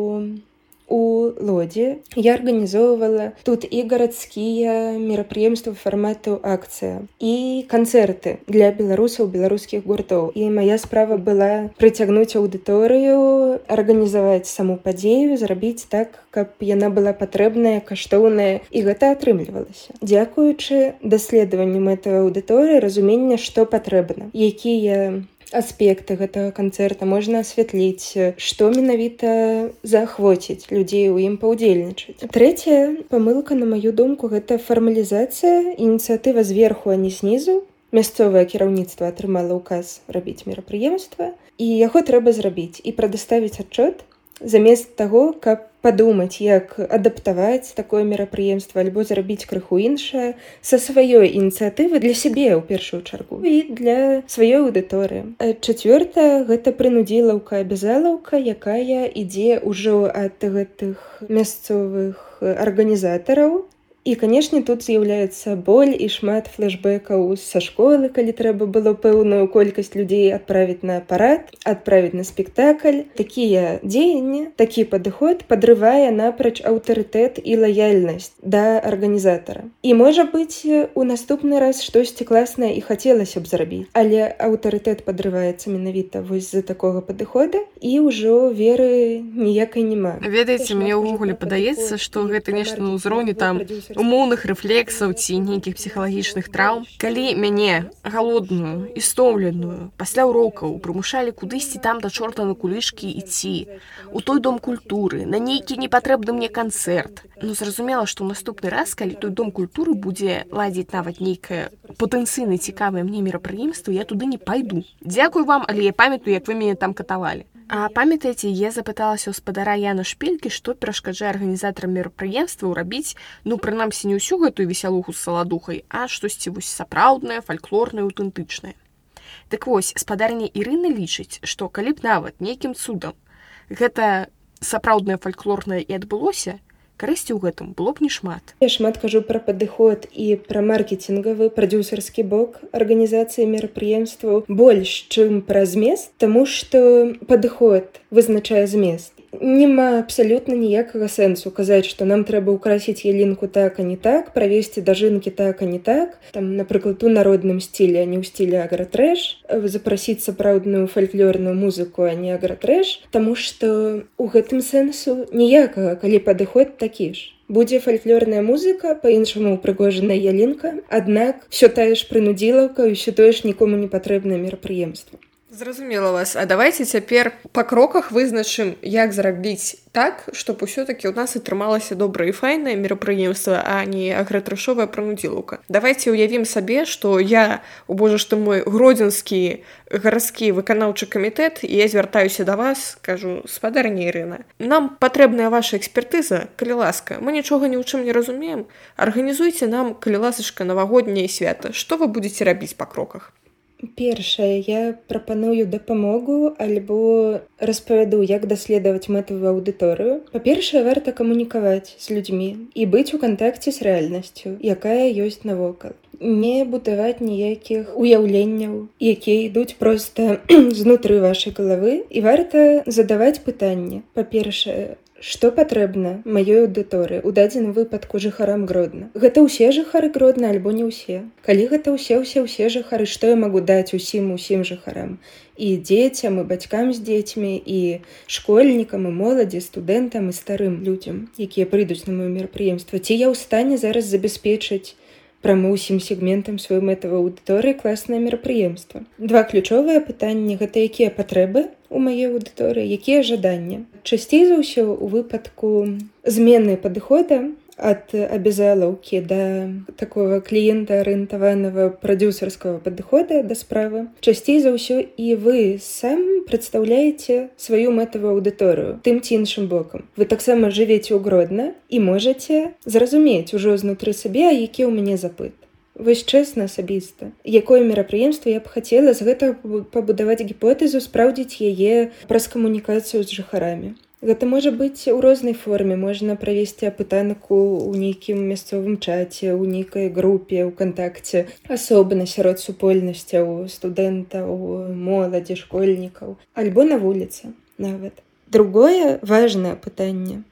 у лодзе я арганізоўвала тут і гарадскія мерапрыемствы фармату акцыя і канцэрты для беларусаў беларускіх гуртоў і моя справа была прыцягнуць аўдыторыю арганізаваць саму падзею зрабіць так каб яна была патрэбная каштоўная і гэта атрымлівалася дзякуючы даследаванню мэтавай аўдыторыі разумення што патрэбна якія аспекты гэтага канцэрта можна асвятліць што менавіта заахвоціць людзей у ім паўдзельнічаць. Трэцяя памылка на маю думку гэта фармалізацыя ініцыятыва зверху а не знізу. Мясцовае кіраўніцтва атрымала ўказ рабіць мерапрыемства і яго трэба зрабіць і прадаставіць адчот замест таго каб падумаць як адаптаваць такое мерапрыемства альбо зрабіць крыху іншае са сваёй ініцыятывы для сябе ў першую чаргу і для сваёй аўдыторыі. Чацвёртая гэта прынудзілаўка абязалаўка якая ідзе ўжо ад гэтых мясцовых арганізатараў І канешне тут з'яўляецца боль і шмат флэшбэкаў са школы, калі трэба было пэўную колькасць людзей адправіць на апарат, адправіць на спектакль. Такія дзеянні, такі падыход падрывае напрач аўтарытэт і лаяльнасць да арганізатара. І можа быць, у наступны раз штосьці класнае і хацелася б зрабіць. Але аўтарытэт падрываецца менавіта вось з-за такога падыхода і ўжо веры ніякай няма. Ведаеце, мне ўвогуле падаецца, што гэта нешта на ўзроўні там умоўных рэфлексаў ці нейкіх псіхалагічных траўм. Калі мяне галодную і стоўленую пасля урокаў прымушалі кудысьці там да чорта на кулішкі ідці у той дом культуры на нейкі непатрэбны мне канцэрт. Ну зразумела што наступны раз калі той дом культуры будзе ладзіць нават нейкае патэнцыйна цікавае мне мерапрыемства я туды не пайду. Дзякую вам але я памятаю як вы мяне там катавалі А памятаеце, я запыталася ў спадара Яна шпількі, што перашкаджае арганізатарам мерапрыемстваў рабіць ну прынамсі не ўсю гэтую весялуху з саладухай, а штосьці вось сапраўднае, фальклорнае, аўтэнтычнае. Дык вось спадарня Ірына лічыць, што калі б нават нейкім цудам гэта сапраўднае фальклорнае і адбылося, карысці ў гэтым было б не шмат. Я шмат кажу пра падыход і пра маркетингавы прадюсерскі бок арганізацыі мерапрыемстваў больш чым пра змест тому что падыход вызначае змест няма абсалютна ніякага сэнсу казаць што нам трэба ўкрасіць ялінку так а не так правесці дажынкі так а не так. Там напрыклад у народным стілі а не ў стілі агратрэш запрасіць сапраўдную фальклорную музыку а не агратрэш Таму што у гэтым сэнсу ніякага калі падыход такі ж. Будзе фальклорная музыка по-іншаму упрыгожаная ялінка аднак все тая ж прынудзілаўка ўсё тое ж нікому не патрэбнае мерапрыемства Зразумела вас, А давайте цяпер па кроках вызначым, як зрабіць так, чтобы ўсё-таки у нас атрымалася добрае і файнае мерапрыемства, а не агратрашовая пранудзілаўка. Давайте уявім сабе, што я у божа што мой гродзенскі гарадскі выканаўчы камітэт і я звяртаюся да вас, кажу спадарня Ірына. Нам патрэбная ваша экспертыза, калі ласка, мы нічога ні ў чым не разумеем. Арганізуйце нам калі ласачка навагодняе свята, што вы будзеце рабіць па кроках. Першае, я прапаную дапамогу альбо распавяду, як даследаваць мэтавую аўдыторыю. Па-першае, варта камунікаваць з людзьмі і быць у кантакце з рэальнасцю, якая ёсць навокал. Не будаваць ніякіх уяўленняў, якія ідуць проста знутры вашай галавы і варта задаваць пытанне. Па-першае, Што патрэбна маёй аўдыторыі у дадзеным выпадку жыхарам гродна. Гэта ўсе жыхары гродна альбо не ўсе. Калі гэта ўсе ўсе ўсе жыхары, што я магу даць усім усім жыхарам і дзецям і бацькам з дзецьмі і школьнікам і моладзі студэнтам і старым людзям, якія прыйдуць на маё мерапрыемства, ці я ў стане зараз забяспечыць праму ўсім сегментам сваёй мэтавай аўдыторыі класнае мерапрыемства. Два ключовыя пытанні гэта якія патрэбы у маёй аўдыторыі, якія жаданні. Часцей за ўсё у выпадку змены падыхода ад абязалаўкі да такого кліента арыентаванага прадюсерскага падыхода да справы. Часцей за ўсё і вы сам прадстаўляеце сваю мэтавую аўдыторыю тым ці іншым бокам вы таксама жывеце ў гродна і можаце зразумець ужо знутры сабе які ў мяне запыт. Вось чэсна асабіста. Якое мерапрыемства я б хацела з гэта пабудаваць гіпотэзу спраўдзіць яе праз камунікацыю з жыхарамі Гэта можа быць у рознай форме. Можна правесці апытанку ў нейкім мясцовым чаце у нейкай групе ў кантакце. Асобна сярод супольнасцяў студэнта у моладзі школьнікаў. Альбо на вуліцы нават. Другое важное пытанне.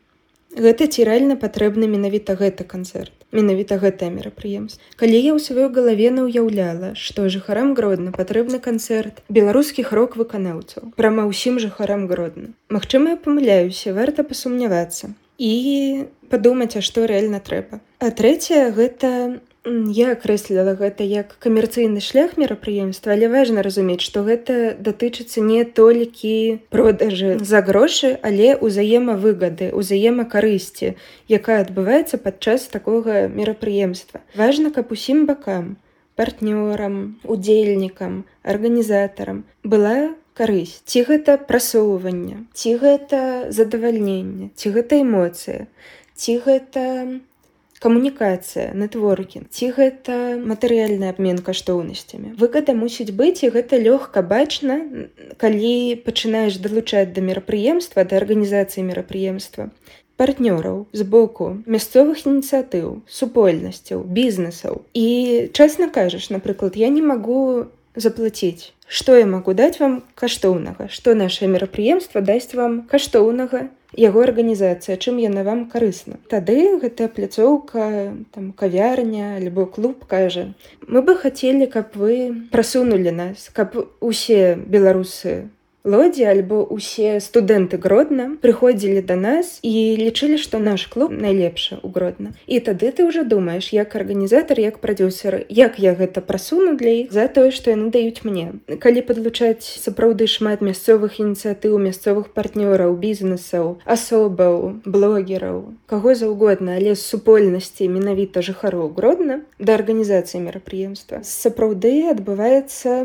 Гэта ці рэальна патрэбны менавіта гэты канцэрт менавіта гэтае мерапрыемство калі я ў сваёй галаве наўяўляла што жыхарам гродна патрэбны канцэрт беларускіх рок выканаўцаў прама ўсім жыхарам гродна. Магчыма я памыляюся варта пасумнявацца. І падумаць а што рэальна трэба. А трэцяе гэта Я акрэсліла гэта як камерцыйны шлях мерапрыемства, але важна разумець, што гэта датычыцца не толькі продажы за грошы, але ўзаемавыгады, узаемакарысці, якая адбываецца падчас такога мерапрыемства. Важна, каб усім бакам, партнёрам, удзельнікам, арганізатарам была карысць. Ці гэта прасоўванне, ці гэта задавальненне, ці гэта эмоцыя, ці гэта камунікацыя нетворкін ці гэта матэрыяльны абмен каштоўнасцямі выгада мусіць быць і гэта лёгка бачна калі пачынаеш далучаць да мерапрыемства да арганізацыі мерапрыемства партнёраў з боку мясцовых ініцыятыў супольнасцяў бізнесаў і чесна кажаш напрыклад я не магу заплаціць што я магу даць вам каштоўнага што наше мерапрыемства дасць вам каштоўнага яго арганізацыя чым яна вам карысна тады гэтая пляцоўка там кавярня альбо клуб кажа. Мы бы хацелі каб вы прасунулі нас каб усе беларусы лодзі альбо усе студэнты гродна прыходзілі да нас і лічылі што наш клуб найлепшы у гродна. І тады ты ўжо думаеш як арганізатар як прадюсер як я гэта прасуну для іх за тое што яны даюць мне. Калі падлучаць сапраўды шмат мясцовых ініцыятыў мясцовых партнёраў бізнесаў асобаў блогераў каго заўгодна але з супольнасці менавіта жыхароў гродна да арганізацыі мерапрыемства сапраўды адбываецца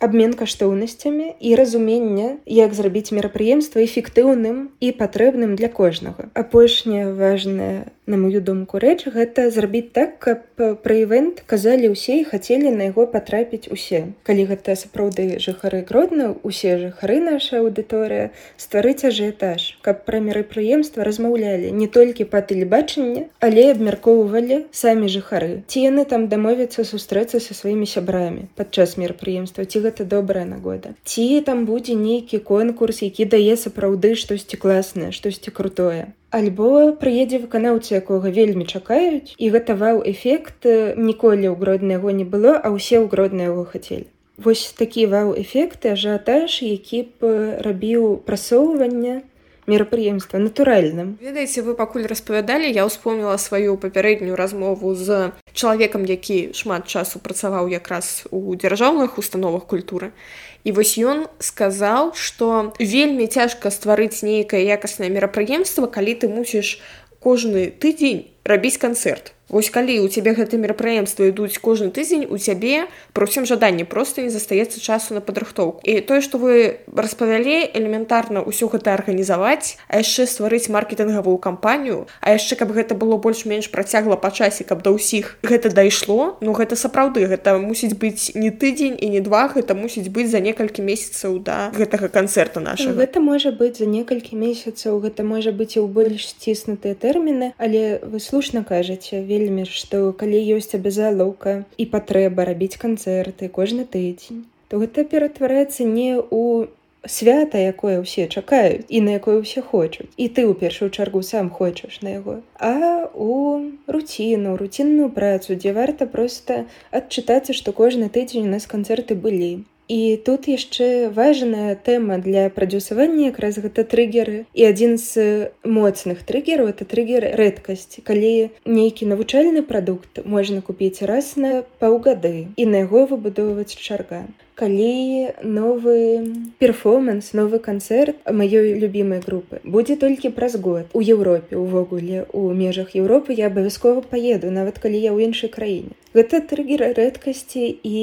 абмен каштоўнасцямі і разумення як зрабіць мерапрыемства эфектыўным і патрэбным для кожнага. Апошняе важное на мою думку рэч гэта зрабіць так каб пра івент казалі ўсе і хацелі на яго патрапіць усе. Калі гэта сапраўды жыхары гродна усе жыхары наша аўдыторыя стварыць ажыятаж каб пра мерапрыемства размаўлялі не толькі па тэлебачанні але абмяркоўвалі самі жыхары. Ці яны там дамовяцца сустрэцца са сваімі сябрамі падчас мерапрыемства ці гэта добрая нагода? Ці там будзе нейкі конкурс які дае сапраўды штосьці класнае штосьці крутое альбо прыедзе выканаўца якога вельмі чакаюць і гэта вау-эфект ніколі ў гродна яго не было а ўсе ў гродна яго хацелі. Вось такі вау-эфекты ажыятаж які б рабіў прасоўвання мерапрыемства натуральным ведаеце вы пакуль распавядалі я ўспомніла сваю папярэднюю размову з чалавекам які шмат часу працаваў якраз у дзяржаўных установах культуры. І вось ён сказаў што вельмі цяжка стварыць нейкае якаснае мерапрыемства калі ты мусіш кожны тыдзень рабіць канцэрт Вось калі у цябе гэты мерапрыемства ідуць кожны тыдзень у цябе про ўсім жаданні просто не застаецца часу на падрыхтоўку. І тое што вы распавялі элементарна ўсё гэта арганізаваць а яшчэ стварыць маркетынгавую кампанію а яшчэ каб гэта было больш-менш працягла па часе каб да ўсіх гэта дайшло ну гэта сапраўды гэта мусіць быць не тыдзень і не два гэта мусіць быць за некалькі месяцаў да гэтага канцэрта нашага. Гэта можа быць за некалькі месяцаў гэта можа быць і ў больш сціснутыя тэрміны але вы слушна кажаце вельмі вельмі што калі ёсць абязалоўка і патрэба рабіць канцэрты кожны тыдзень то гэта ператвараецца не ў свята якое ўсе чакаюць і на якое ўсе хочуць. І ты ў першую чаргу сам хочаш на яго а у руціну руцінную працу дзе варта проста адчытацца што кожны тыдзень у нас канцэрты былі І тут яшчэ важная тэма для прадюсавання якраз гэта трыггеры і адзін з моцных трыггераў это трыггер рэдкасць калі нейкі навучальны прадукт можна купіць раз на паўгады і на яго выбудоўваць чарга калі новы перформанс новы канцэрт маёй любімай групы будзе толькі праз год у Еўропе увогуле у межах Еўропы я абавязкова паеду нават калі я ў іншай краіне гэта трыггер рэдкасці і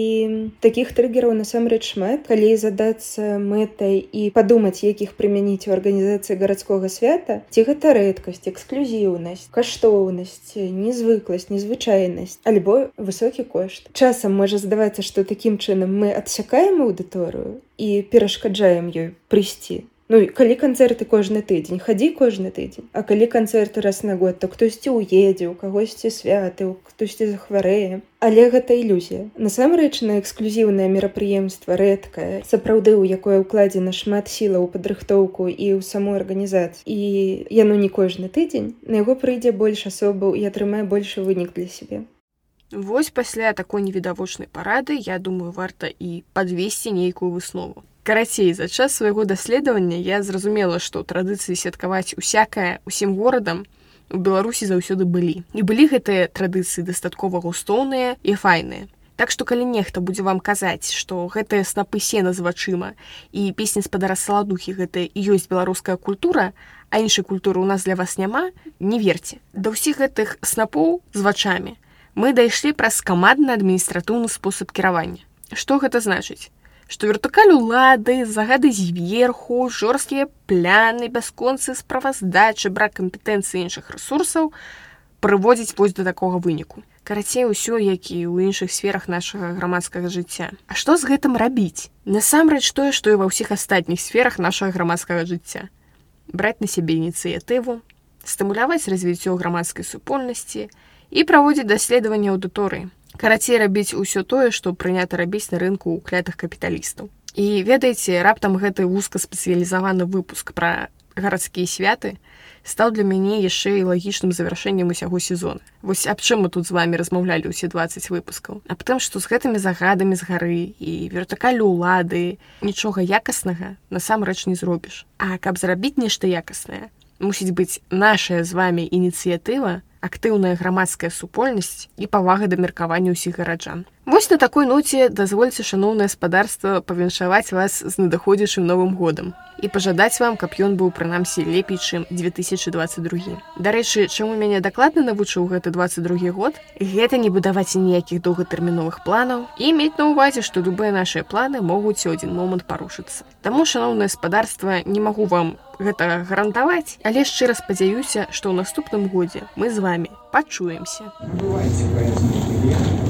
таких трыггераў насамрэч шмат калі задацца мэтай і падумаць якіх прымяніць у арганізацыі гарадскога свята. Ці гэта рэдкасць эксклюзіўнасць каштоўнасць незвыкласць незвычайнасць альбо высокі кошт. Часам можа здавацца што такім чынам мы адсякаем чакаем аўдыторыю і перашкаджаем ёй прыйсці Ну калі канцэрты кожны тыдзень хадзі кожны тыдзень. А калі канцэрты раз на год то хтосьці ўедзе у кагосьці святы хтосьці захварэе. Але гэта ілюзія. Насамрэч на эксклюзіўнае мерапрыемства рэдкае сапраўды у якое ўкладзена шмат сіла ў падрыхтоўку і ў самой арганізацыі і яно не кожны тыдзень на яго прыйдзе больш асобаў і атрымае большы вынік для сябе Вось пасля такой невідавочнай парады я думаю варта і падвесці нейкую выснову. Карацей за час свайго даследавання я зразумела што традыцыі святкаваць усякае усім горадам у беларусі заўсёды былі. І былі гэтыя традыцыі дастаткова густоўныя і файныя. Так што калі нехта будзе вам казаць што гэтыя снапы сена з вачыма і песні спадара саладухі гэта і ёсць беларуская культура а іншай культуры у нас для вас няма не верце. Да ўсіх гэтых снапоў з вачамі мы дайшлі праз камандны адміністратыўны спосаб кіравання. Што гэта значыць? Што вертыкаль улады, загады зверху, жорсткія пляны, бясконцы справаздачы, брак кампетэнцыі іншых рэсурсаў прыводзіць вось да такога выніку. Карацей усё, як і ў іншых сферах нашага грамадскага жыцця. А што з гэтым рабіць? Насамрэч тое, што і ва ўсіх астатніх сферах нашага грамадскага жыцця. Браць на сябе ініцыятыву, стымуляваць развіццё грамадскай супольнасці і праводзіць даследаванне аўдыторыі. Карацей рабіць усё тое, што прынята рабіць на рынку ў клятых капіталістаў. І ведаеце, раптам гэты вузкаспецыялізаваны выпуск пра гарадскія святы стаў для мяне яшчэ і лагічным завяршэннем усяго сезона. Вось аб чым мы тут з вами размаўлялі ўсе 20 выпускаў. Аб тым, што з гэтымі загадамі з гары і вертыкалю ўлады нічога якаснага насамрэч не зробіш. А каб зрабіць нешта якаснае, мусіць быць нашая з вами ініцыятыва, актыўная грамадская супольнасць і павага да меркавання ўсіх гараджан. Вось на такой ноце дазвольце шаноўнае спадарства павіншаваць вас з надыходзячым новым годам і пажадаць вам, каб ён быў прынамсі лепей, чым 2022. Дарэчы, чаму мяне дакладна навучыў гэты 22 год, гэта не будаваць ніякіх доўгатэрміновых планаў і мець на ўвазе, што любыя нашыя планы могуць у адзін момант парушыцца. Таму шаноўнае спадарства не магу вам гэта гарантаваць, але шчыра спадзяюся, што ў наступным годзе мы з вами пачуемся. Бывайте праздники лета,